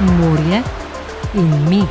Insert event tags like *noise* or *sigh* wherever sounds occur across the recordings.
morje in mi.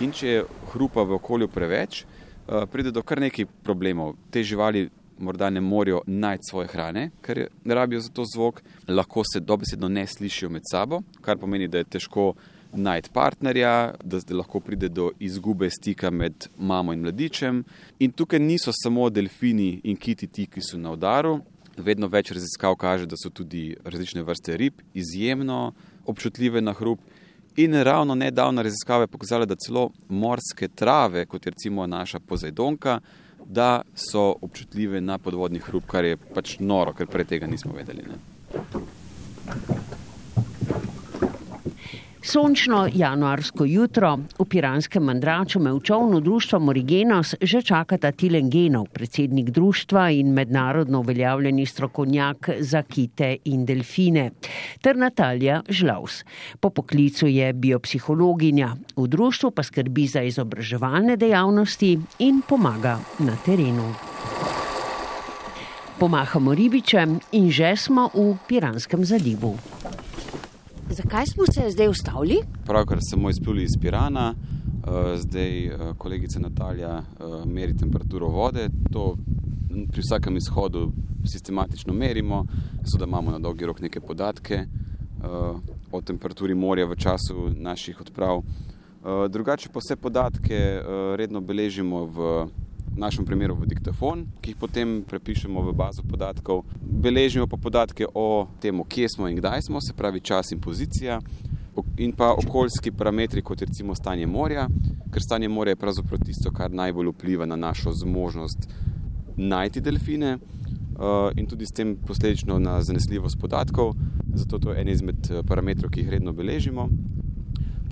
In če je hrupa v okolju preveč, eh, pride do kar nekaj problemov. Te živali morda ne morejo najti svoje hrane, ker rabijo za to zvok, lahko se dobesedno ne slišijo med sabo, kar pomeni, da je težko najti partnerja, da lahko pride do izgube stika med mamo in mladičem. In tukaj niso samo delfini in kiti ti, ki so na udaru. Vedno več raziskav kaže, da so tudi različne vrste rib izjemno občutljive na hrup. In ravno nedavna raziskava je pokazala, da celo morske trave, kot je recimo naša pozajdonka, da so občutljive na podvodni hrup, kar je pač noro, ker prej tega nismo vedeli. Ne? Sončno januarsko jutro v Piranskem mandraču me v čovnu društva Morigenos že čakata Tilen Genov, predsednik društva in mednarodno uveljavljeni strokovnjak za kite in delfine, ter Natalija Žlaus. Po poklicu je biopsihologinja, v društvu pa skrbi za izobraževalne dejavnosti in pomaga na terenu. Pomahamo ribičem in že smo v Piranskem zalivu. Zakaj smo se zdaj ustavili? Pravkar smo izpluli iz Pirana, eh, zdaj eh, kolegica Natalija eh, meri temperaturo vode. To pri vsakem izhodu sistematično merimo, zato da imamo na dolgi rok neke podatke o temperaturi morja v času naših odprav. Drugače pa vse podatke redno beležimo v v našem primeru v diktafon, ki jih potem prepišemo v bazo podatkov. Beležimo pa podatke o tem, kje smo in kdaj smo, se pravi čas in pozicija, in pa okoljski parametri, kot je recimo stanje morja, ker stanje morja je pravzaprav tisto, kar najbolj vpliva na našo zmožnost najti delfine. Uh, in tudi s tem posledično na zanesljivost podatkov, zato to je en izmed eh, parametrov, ki jih redno beležimo.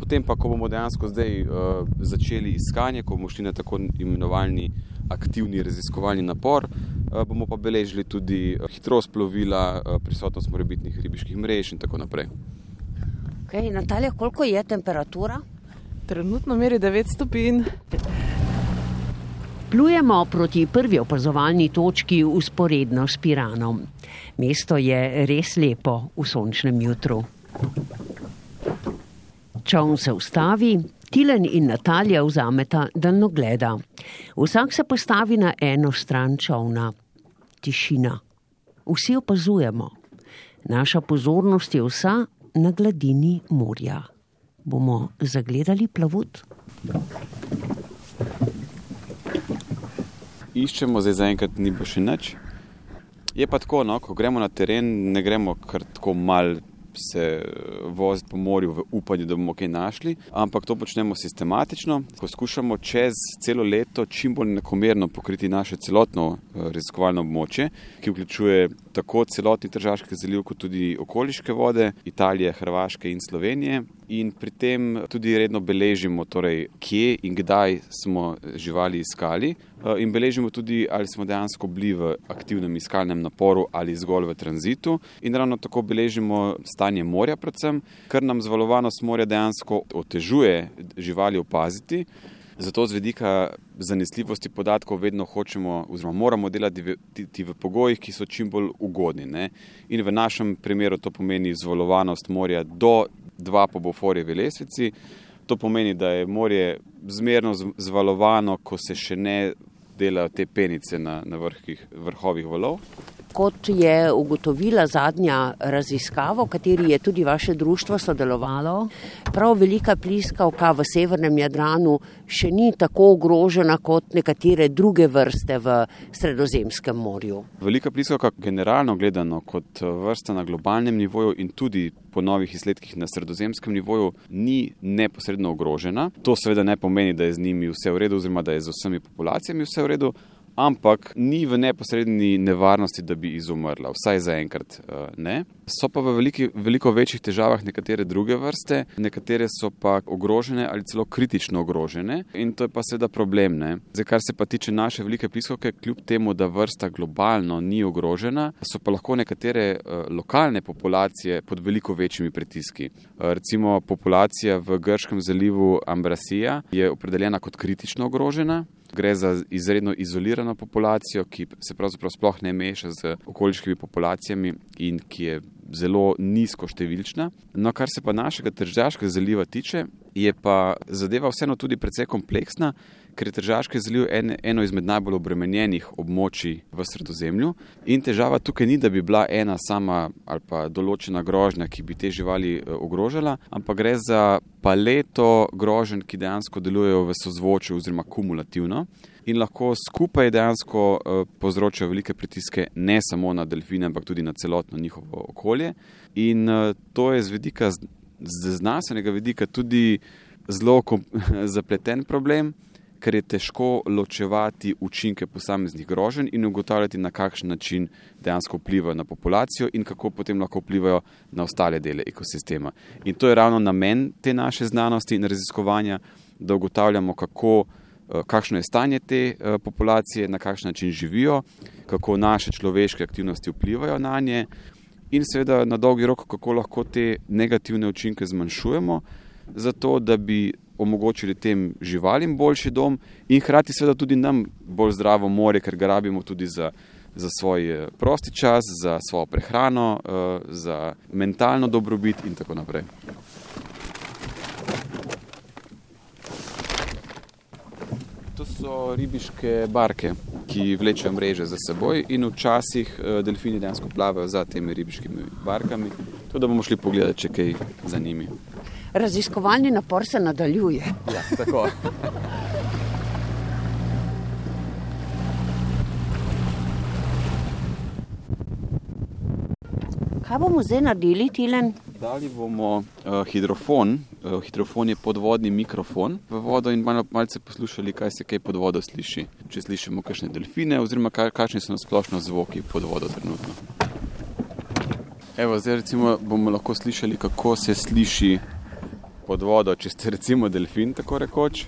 Potem pa, ko bomo dejansko zdaj uh, začeli iskanje, ko bomo šli na tako imenovani aktivni raziskovalni napor, eh, bomo pa beležili tudi eh, hitrost plovila, eh, prisotnost morebitnih ribiških mrež in tako naprej. Okay, Natalija, koliko je temperatura? Trenutno meri 9 stopinj. Plujemo proti prvi opazovalni točki usporedno s Piranom. Mesto je res lepo v sončnem jutru. Čovn se ustavi, Tilen in Natalija vzameta daljnogleda. Vsak se postavi na eno stran čovna. Tišina. Vsi opazujemo. Naša pozornost je vsa na gladini morja. Bomo zagledali plavut? Iščemo, zdaj zaenkrat ni bo še nič. Je pa tako, no, ko gremo na teren, ne gremo kar tako mal se voziti po morju v upanju, da bomo kaj našli, ampak to počnemo sistematično, ko skušamo čez celo leto čim bolj enakomerno pokriti naše celotno eh, raziskovalno območje, ki vključuje tako celotni Tržavski zaliv, kot tudi okoliške vode Italije, Hrvaške in Slovenije. In pri tem tudi redno beležimo, torej, kje in kdaj smo živali iskali, eh, in beležimo tudi, ali smo dejansko bili v aktivnem iskalnem naporu ali zgolj v tranzitu. In ravno tako beležimo stanje morja, predvsem, ker nam zvalovanost morja dejansko otežuje živali opaziti. Zato z vedika zanesljivosti podatkov vedno hočemo, oziroma moramo delati v, v pogojih, ki so čim bolj ugodni. Ne? In v našem primeru to pomeni zvalovanost morja do 2 po Boforjevi lesvici. To pomeni, da je morje zmerno zvalovano, ko se še ne delajo te penice na, na vrhih, vrhovih valov. Kot je ugotovila zadnja raziskava, v kateri je tudi vaše društvo sodelovalo, prav velika pliskavka v severnem Jadranu še ni tako ogrožena kot nekatere druge vrste v Sredozemskem morju. Velika pliskavka, generalno gledano, kot vrsta na globalnem nivoju in tudi po novih izsledkih na Sredozemskem nivoju, ni neposredno ogrožena. To seveda ne pomeni, da je z njimi vse v redu, oziroma da je z vsemi populacijami vse v redu ampak ni v neposredni nevarnosti, da bi izumrla, vsaj zaenkrat eh, ne. So pa v veliki, veliko večjih težavah nekatere druge vrste, nekatere so pa ogrožene ali celo kritično ogrožene in to je pa seveda problem. Ne. Zdaj, kar se pa tiče naše velike pliskovke, kljub temu, da vrsta globalno ni ogrožena, so pa lahko nekatere uh, lokalne populacije pod veliko večjimi pritiski. Uh, recimo populacija v Grškem zalivu Ambrasija je opredeljena kot kritično ogrožena. Gre za izredno izolirano populacijo, ki se pravzaprav sploh ne meša z okoliškimi populacijami in ki je zelo nizko številčna. No, kar se pa našega Tržaškega zaliva tiče, je pa zadeva vseeno tudi precej kompleksna, ker je Tržaški zaliv en, eno izmed najbolj obremenjenih območij v sredozemlju. In težava tukaj ni, da bi bila ena sama ali pa določena grožnja, ki bi te živali eh, ogrožala, ampak gre za paleto groženj, ki dejansko delujejo v sozvočju oziroma kumulativno in lahko skupaj dejansko uh, povzročajo velike pritiske ne samo na delfine, ampak tudi na celotno njihovo okolje. In uh, to je z vidika, z znanstvenega vidika, tudi zelo *laughs* zapleten problem, ker je težko ločevati učinke posameznih groženj in ugotavljati, na kakšen način dejansko vplivajo na populacijo in kako potem lahko vplivajo na ostale dele ekosistema. In to je ravno namen te naše znanosti in raziskovanja, da ugotavljamo, kako. Eh, kakšno je stanje te eh, populacije, na kakšen način živijo, kako naše človeške aktivnosti vplivajo na nje, in seveda na dolgi rok, kako lahko te negativne učinke zmanjšujemo, zato da bi omogočili tem živalim boljši dom in hkrati seveda tudi nam bolj zdravo more, ker ga rabimo tudi za. Za svoj eh, prosti čas, za svojo prehrano, za mentalno dobrobit, in tako naprej. To so ribiške barke, ki vlečejo mreže za seboj, in včasih eh, delfini dejansko plavajo za temi ribiškimi barkami. To, da bomo šli pogledati, če kaj za njimi. Raziskovalni napor se nadaljuje. Ja, tako. Kaj bomo zdaj naredili, Tilen? Dali bomo uh, hidrofon, uh, hidrofon je podvodni mikrofon v vodo in malo malce poslušali, kaj se kaj pod vodo sliši. Če slišimo kakšne delfine, oziroma kakšni so nasplošno zvoki pod vodo trenutno. Evo, zdaj recimo bomo lahko slišali, kako se sliši pod vodo, če ste recimo delfin, tako rekoč.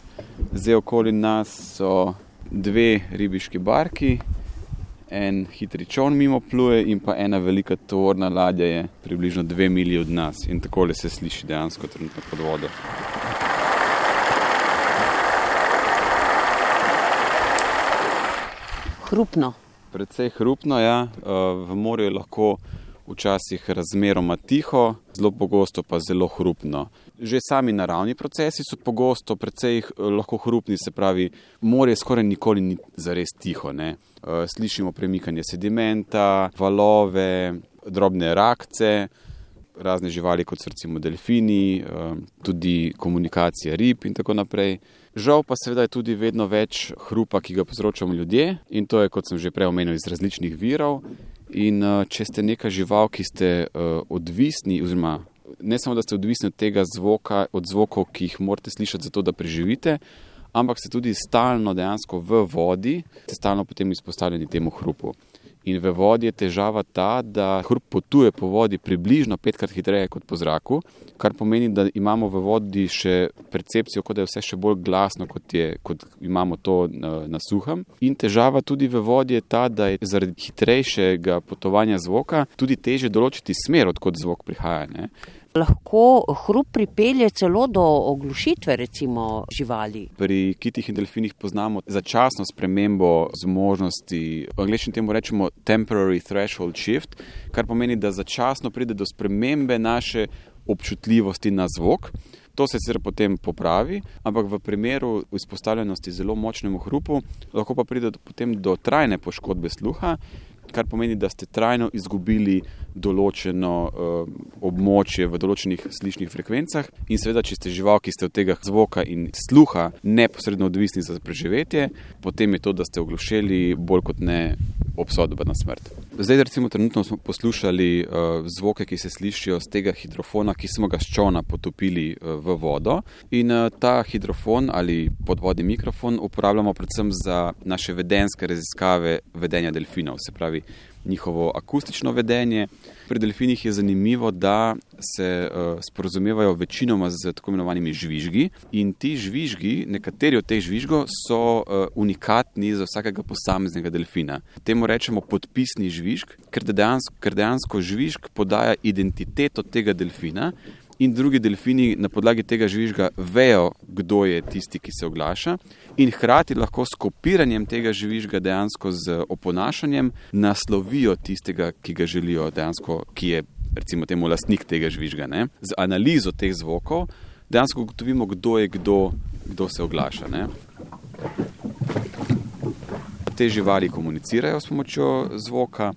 Zdaj okoli nas so dve ribiški barki, en hitri čovn mimo pluje in pa ena velika tovorna ladja je približno dve milji od nas in tako se sliši dejansko trenutno pod vodo. Hrupno. Predvsej hrupno, ja. V morju je lahko včasih razmeroma tiho, zelo pogosto pa zelo hrupno. Že sami naravni procesi so pogosto precej eh, lahko hrupni, se pravi, morje skoraj nikoli ni zares tiho. Ne? Eh, slišimo premikanje sedimenta, valove, drobne rakce, razne živali, kot so recimo delfini, eh, tudi komunikacija rib in tako naprej. Žal pa seveda je tudi vedno več hrupa, ki ga povzročamo ljudje in to je, kot sem že prej omenil, iz različnih virov. In če ste neka žival, ki ste odvisni, oziroma ne samo, da ste odvisni od tega zvoka, od zvokov, ki jih morate slišati, zato da preživite, ampak ste tudi stalno dejansko v vodi, ste stalno potem izpostavljeni temu hrupu. In v vodi je težava ta, da hrup potuje po vodi približno petkrat hitreje kot po zraku, kar pomeni, da imamo v vodi še percepcijo, kot da je vse še bolj glasno, kot, je, kot imamo to na, na suhem. In težava tudi v vodi je ta, da je zaradi hitrejšega potovanja zvoka tudi teže določiti smer, odkot zvok prihaja. Ne lahko hrup pripelje celo do oglušitve, recimo živali. Pri kitih in delfinih poznamo začasno spremembo zmožnosti, v angleščini temu rečemo temporary threshold shift, kar pomeni, da začasno pride do spremembe naše občutljivosti na zvok. To se sicer potem popravi, ampak v primeru izpostavljenosti zelo močnemu hrupu lahko pa pride do, do trajne poškodbe sluha, kar pomeni, da ste trajno izgubili določeno uh, območje v določenih slišnih frekvencah. In seveda, če ste žival, ki ste od tega zvoka in sluha neposredno odvisni za preživetje, potem je to, da ste oglušeli, bolj kot ne obsodba na smrt. Zdaj, recimo, trenutno smo poslušali uh, zvoke, ki se slišijo z tega hidrofona, ki smo ga s čovna potopili uh, v vodo. In uh, ta hidrofon ali podvodni mikrofon uporabljamo predvsem za naše vedenske raziskave vedenja delfinov, se pravi njihovo akustično vedenje. Pri delfinih je zanimivo, da se uh, sporozumevajo večinoma z tako imenovanimi žvižgi. In ti žvižgi, nekateri od teh žvižgov, so uh, unikatni za vsakega posameznega delfina. Temu rečemo podpisni žvižg, ker dejansko, ker dejansko žvižg podaja identiteto tega delfina in drugi delfini na podlagi tega žvižga vejo, kdo je tisti, ki se oglaša, in hkrati lahko s kopiranjem tega žvižga, dejansko z oponašanjem, naslovijo tistega, ki ga želijo, dejansko, ki je recimo temu lastnik tega žvižga. Ne? Z analizo teh zvokov dejansko ugotovimo, kdo je kdo, kdo se oglaša. Ne? Te živali komunicirajo s pomočjo zvoka,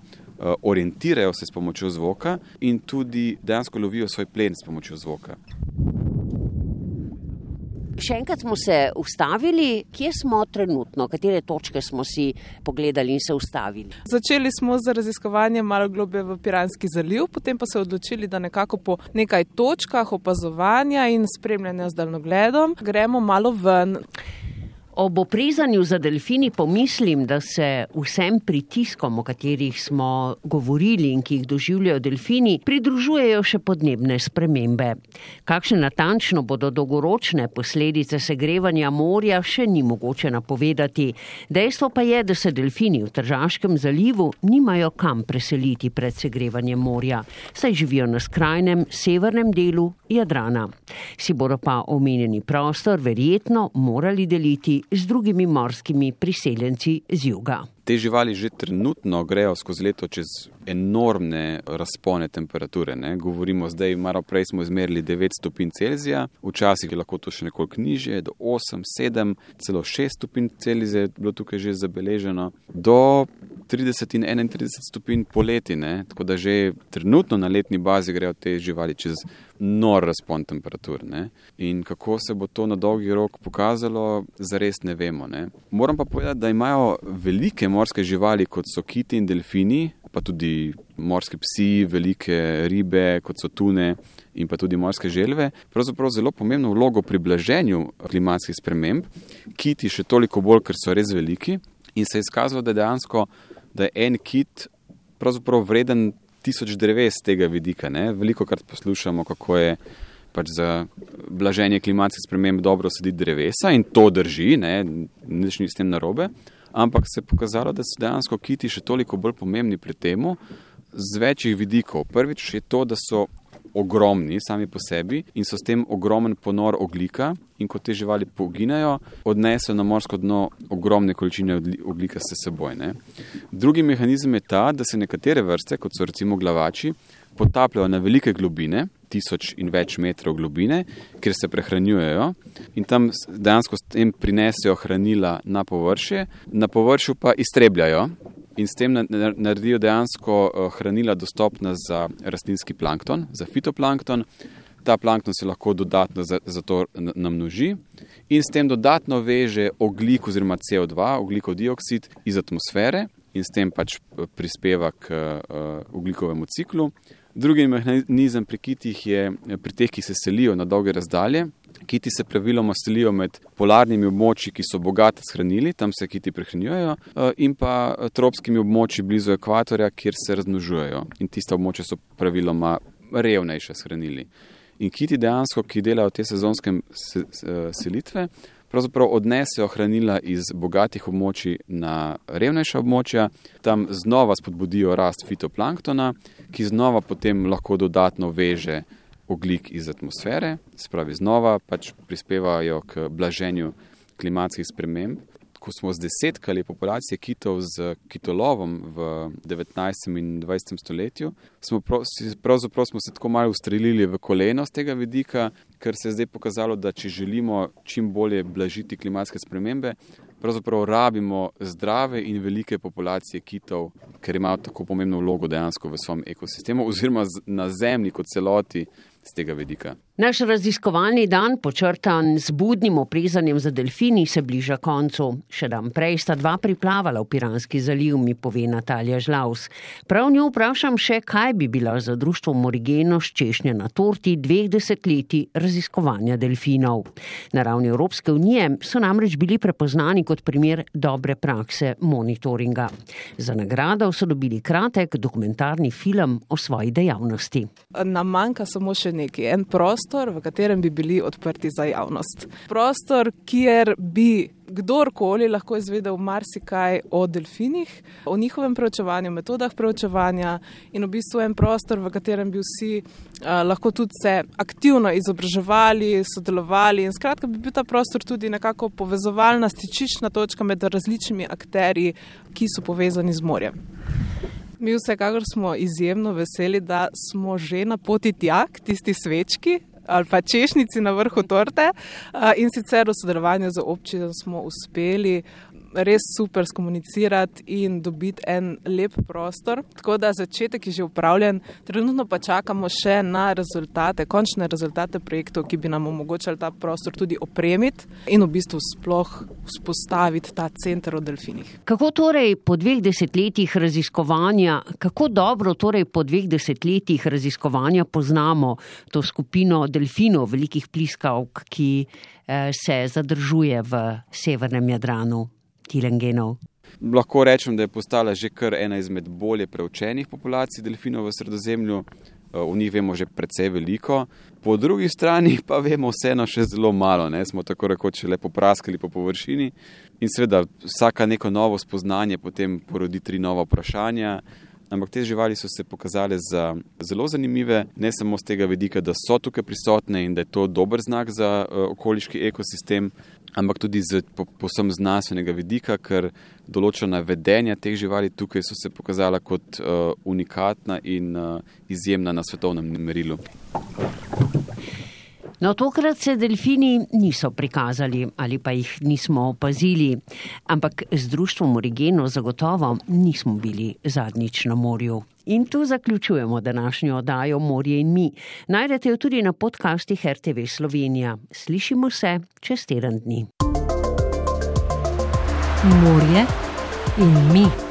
orientirajo se s pomočjo zvoka in tudi dejansko lovijo svoj plen s pomočjo zvoka. Še enkrat smo se ustavili, kje smo trenutno, katere točke smo si pogledali in se ustavili. Začeli smo z raziskovanjem malo globlje v Piranski zaliv, potem pa se odločili, da nekako po nekaj točkah opazovanja in spremljanja z daljnogledom gremo malo ven. Ob oprezanju za delfini pomislim, da se vsem pritiskom, o katerih smo govorili in ki jih doživljajo delfini, pridružujejo še podnebne spremembe. Kakšne natančno bodo dolgoročne posledice segrevanja morja, še ni mogoče napovedati. Dejstvo pa je, da se delfini v Tržaškem zalivu nimajo kam preseliti pred segrevanjem morja, saj živijo na skrajnem severnem delu Jadrana. Si bodo pa omenjeni prostor verjetno morali deliti z drugimi morskimi priseljenci z juga. Te živali že trenutno grejo skozi leto čez enormne razpone temperature. Ne? Govorimo zdaj, malo prej smo izmerili 9 stopinj Celzija, včasih je lahko to še nekoliko nižje, do 8, 7, celo 6 stopinj Celzija je bilo tukaj že zabeleženo, do 30 in 31 stopinj poleti. Ne? Tako da že trenutno na letni bazi grejo te živali čez nor razpon temperatur. Ne? In kako se bo to na dolgi rok pokazalo, zares ne vemo. Ne? Moram pa povedati, da imajo velike morske živali, kot so kiti in delfini, pa tudi morske psi, velike ribe, kot so tune in pa tudi morske želve, pravzaprav zelo pomembno vlogo pri blaženju klimatskih sprememb, kiti še toliko bolj, ker so res veliki. In se je izkazalo, da je dejansko da je en kit pravzaprav vreden tisoč dreves z tega vidika. Ne? Veliko krat poslušamo, kako je pač za blaženje klimatskih sprememb dobro sediti drevesa in to drži, nič ni s tem narobe. Ampak se je pokazalo, da so dejansko kiti še toliko bolj pomembni pri tem, z večjih vidikov. Prvič je to, da so ogromni sami po sebi in so s tem ogromen ponor oglika. In ko te živali poginajo, odnesejo na morsko dno ogromne količine oglika s seboj. Ne. Drugi mehanizem je ta, da se nekatere vrste, kot so recimo glavači, potapljajo na velike globine, tisoč in več metrov globine, kjer se prehranjujejo in tam dejansko s tem prinesejo hranila na površje, na površju pa iztrebljajo in s tem naredijo dejansko eh, hranila dostopna za rastlinski plankton, za fitoplankton. Ta plankton se lahko dodatno za, to namnoži in s tem dodatno veže oglik oziroma CO2, oglikov dioksid iz atmosfere in s tem pač eh, prispeva k uh, oglikovemu ciklu. Drugi mehanizem pri kitih je pri teh, ki se selijo na dolge razdalje, Kiti se praviloma selijo med polarnimi območji, ki so bogati s hranili, tam se kiti prehranjujejo, eh, in pa eh, tropskimi območji blizu ekvatorja, kjer se razmnožujejo. In tiste območje so praviloma revnejše s hranili. In kiti dejansko, ki delajo te sezonske eh, selitve, pravzaprav odnesejo hranila iz bogatih območij na revnejša območja, tam znova spodbudijo rast fitoplanktona, ki znova potem lahko dodatno veže oglik iz atmosfere, spravi znova, pač prispevajo k blaženju klimatskih sprememb. Ko smo zdesetkali populacije kitov z kitolovom v 19. in 20. stoletju, smo pravzaprav smo se tako malo ustrelili v koleno z tega vidika, ker se je zdaj pokazalo, da če želimo čim bolje blažiti klimatske spremembe, pravzaprav rabimo zdrave in velike populacije kitov, ker imajo tako pomembno vlogo dejansko v svojem ekosistemu oziroma na zemlji kot celoti z tega vidika. Naš raziskovalni dan, počrtan z budnim oprezanjem za delfini, se bliža koncu. Še dan prej sta dva priplavala v Piranski zaliv, mi pove Natalija Žlaus. Prav njo vprašam še, kaj bi bila za društvo Morigeno ščešnja na torti dveh desetletij raziskovanja delfinov. Na ravni Evropske unije so namreč bili prepoznani kot primer dobre prakse monitoringa. Za nagrado so dobili kratek dokumentarni film o svoji dejavnosti. Nam manjka samo še nekaj, en prost prostor, v katerem bi bili odprti za javnost. Prostor, kjer bi kdorkoli lahko izvedel marsikaj o delfinih, o njihovem preučevanju, metodah preučevanja in v bistvu en prostor, v katerem bi vsi uh, lahko tudi se aktivno izobraževali, sodelovali in skratka bi bil ta prostor tudi nekako povezovalna, stičična točka med različnimi akteri, ki so povezani z morjem. Mi vsekakor smo izjemno veseli, da smo že na poti tja, k tisti svečki ali pa češnici na vrhu torte. In sicer v sodelovanju z občino smo uspeli res super skomunicirati in dobiti en lep prostor. Tako da začetek je že upravljen, trenutno pa čakamo še na rezultate, končne rezultate projektov, ki bi nam omogočali ta prostor tudi opremiti in v bistvu sploh vzpostaviti ta center o delfinih. Kako torej po dveh desetletjih raziskovanja, kako dobro torej po dveh desetletjih raziskovanja poznamo to skupino delfinov, velikih pliskavk, ki eh, se zadržuje v severnem Jadranu? Tilengenov? Lahko rečem, da je postala že kar ena izmed bolje preučenih populacij delfinov v sredozemlju. O njih vemo že precej veliko, po drugi strani pa vemo vseeno še zelo malo. Ne? Smo tako rekoč le popraskali po površini in seveda vsaka neko novo spoznanje potem porodi tri nova vprašanja. Ampak te živali so se pokazale za zelo zanimive, ne samo z tega vidika, da so tukaj prisotne in da je to dober znak za uh, okoliški ekosistem, ampak tudi z posebno znanstvenega vidika, ker določena vedenja teh živali tukaj so se pokazala kot uh, unikatna in uh, izjemna na svetovnem merilu. No, tokrat se delfini niso prikazali ali pa jih nismo opazili, ampak z društvom Origeno zagotovo nismo bili zadnjič na morju. In tu zaključujemo današnjo oddajo Morje in mi. Najdete jo tudi na podcastih RTV Slovenija. Slišimo se čez teden dni. Morje in mi.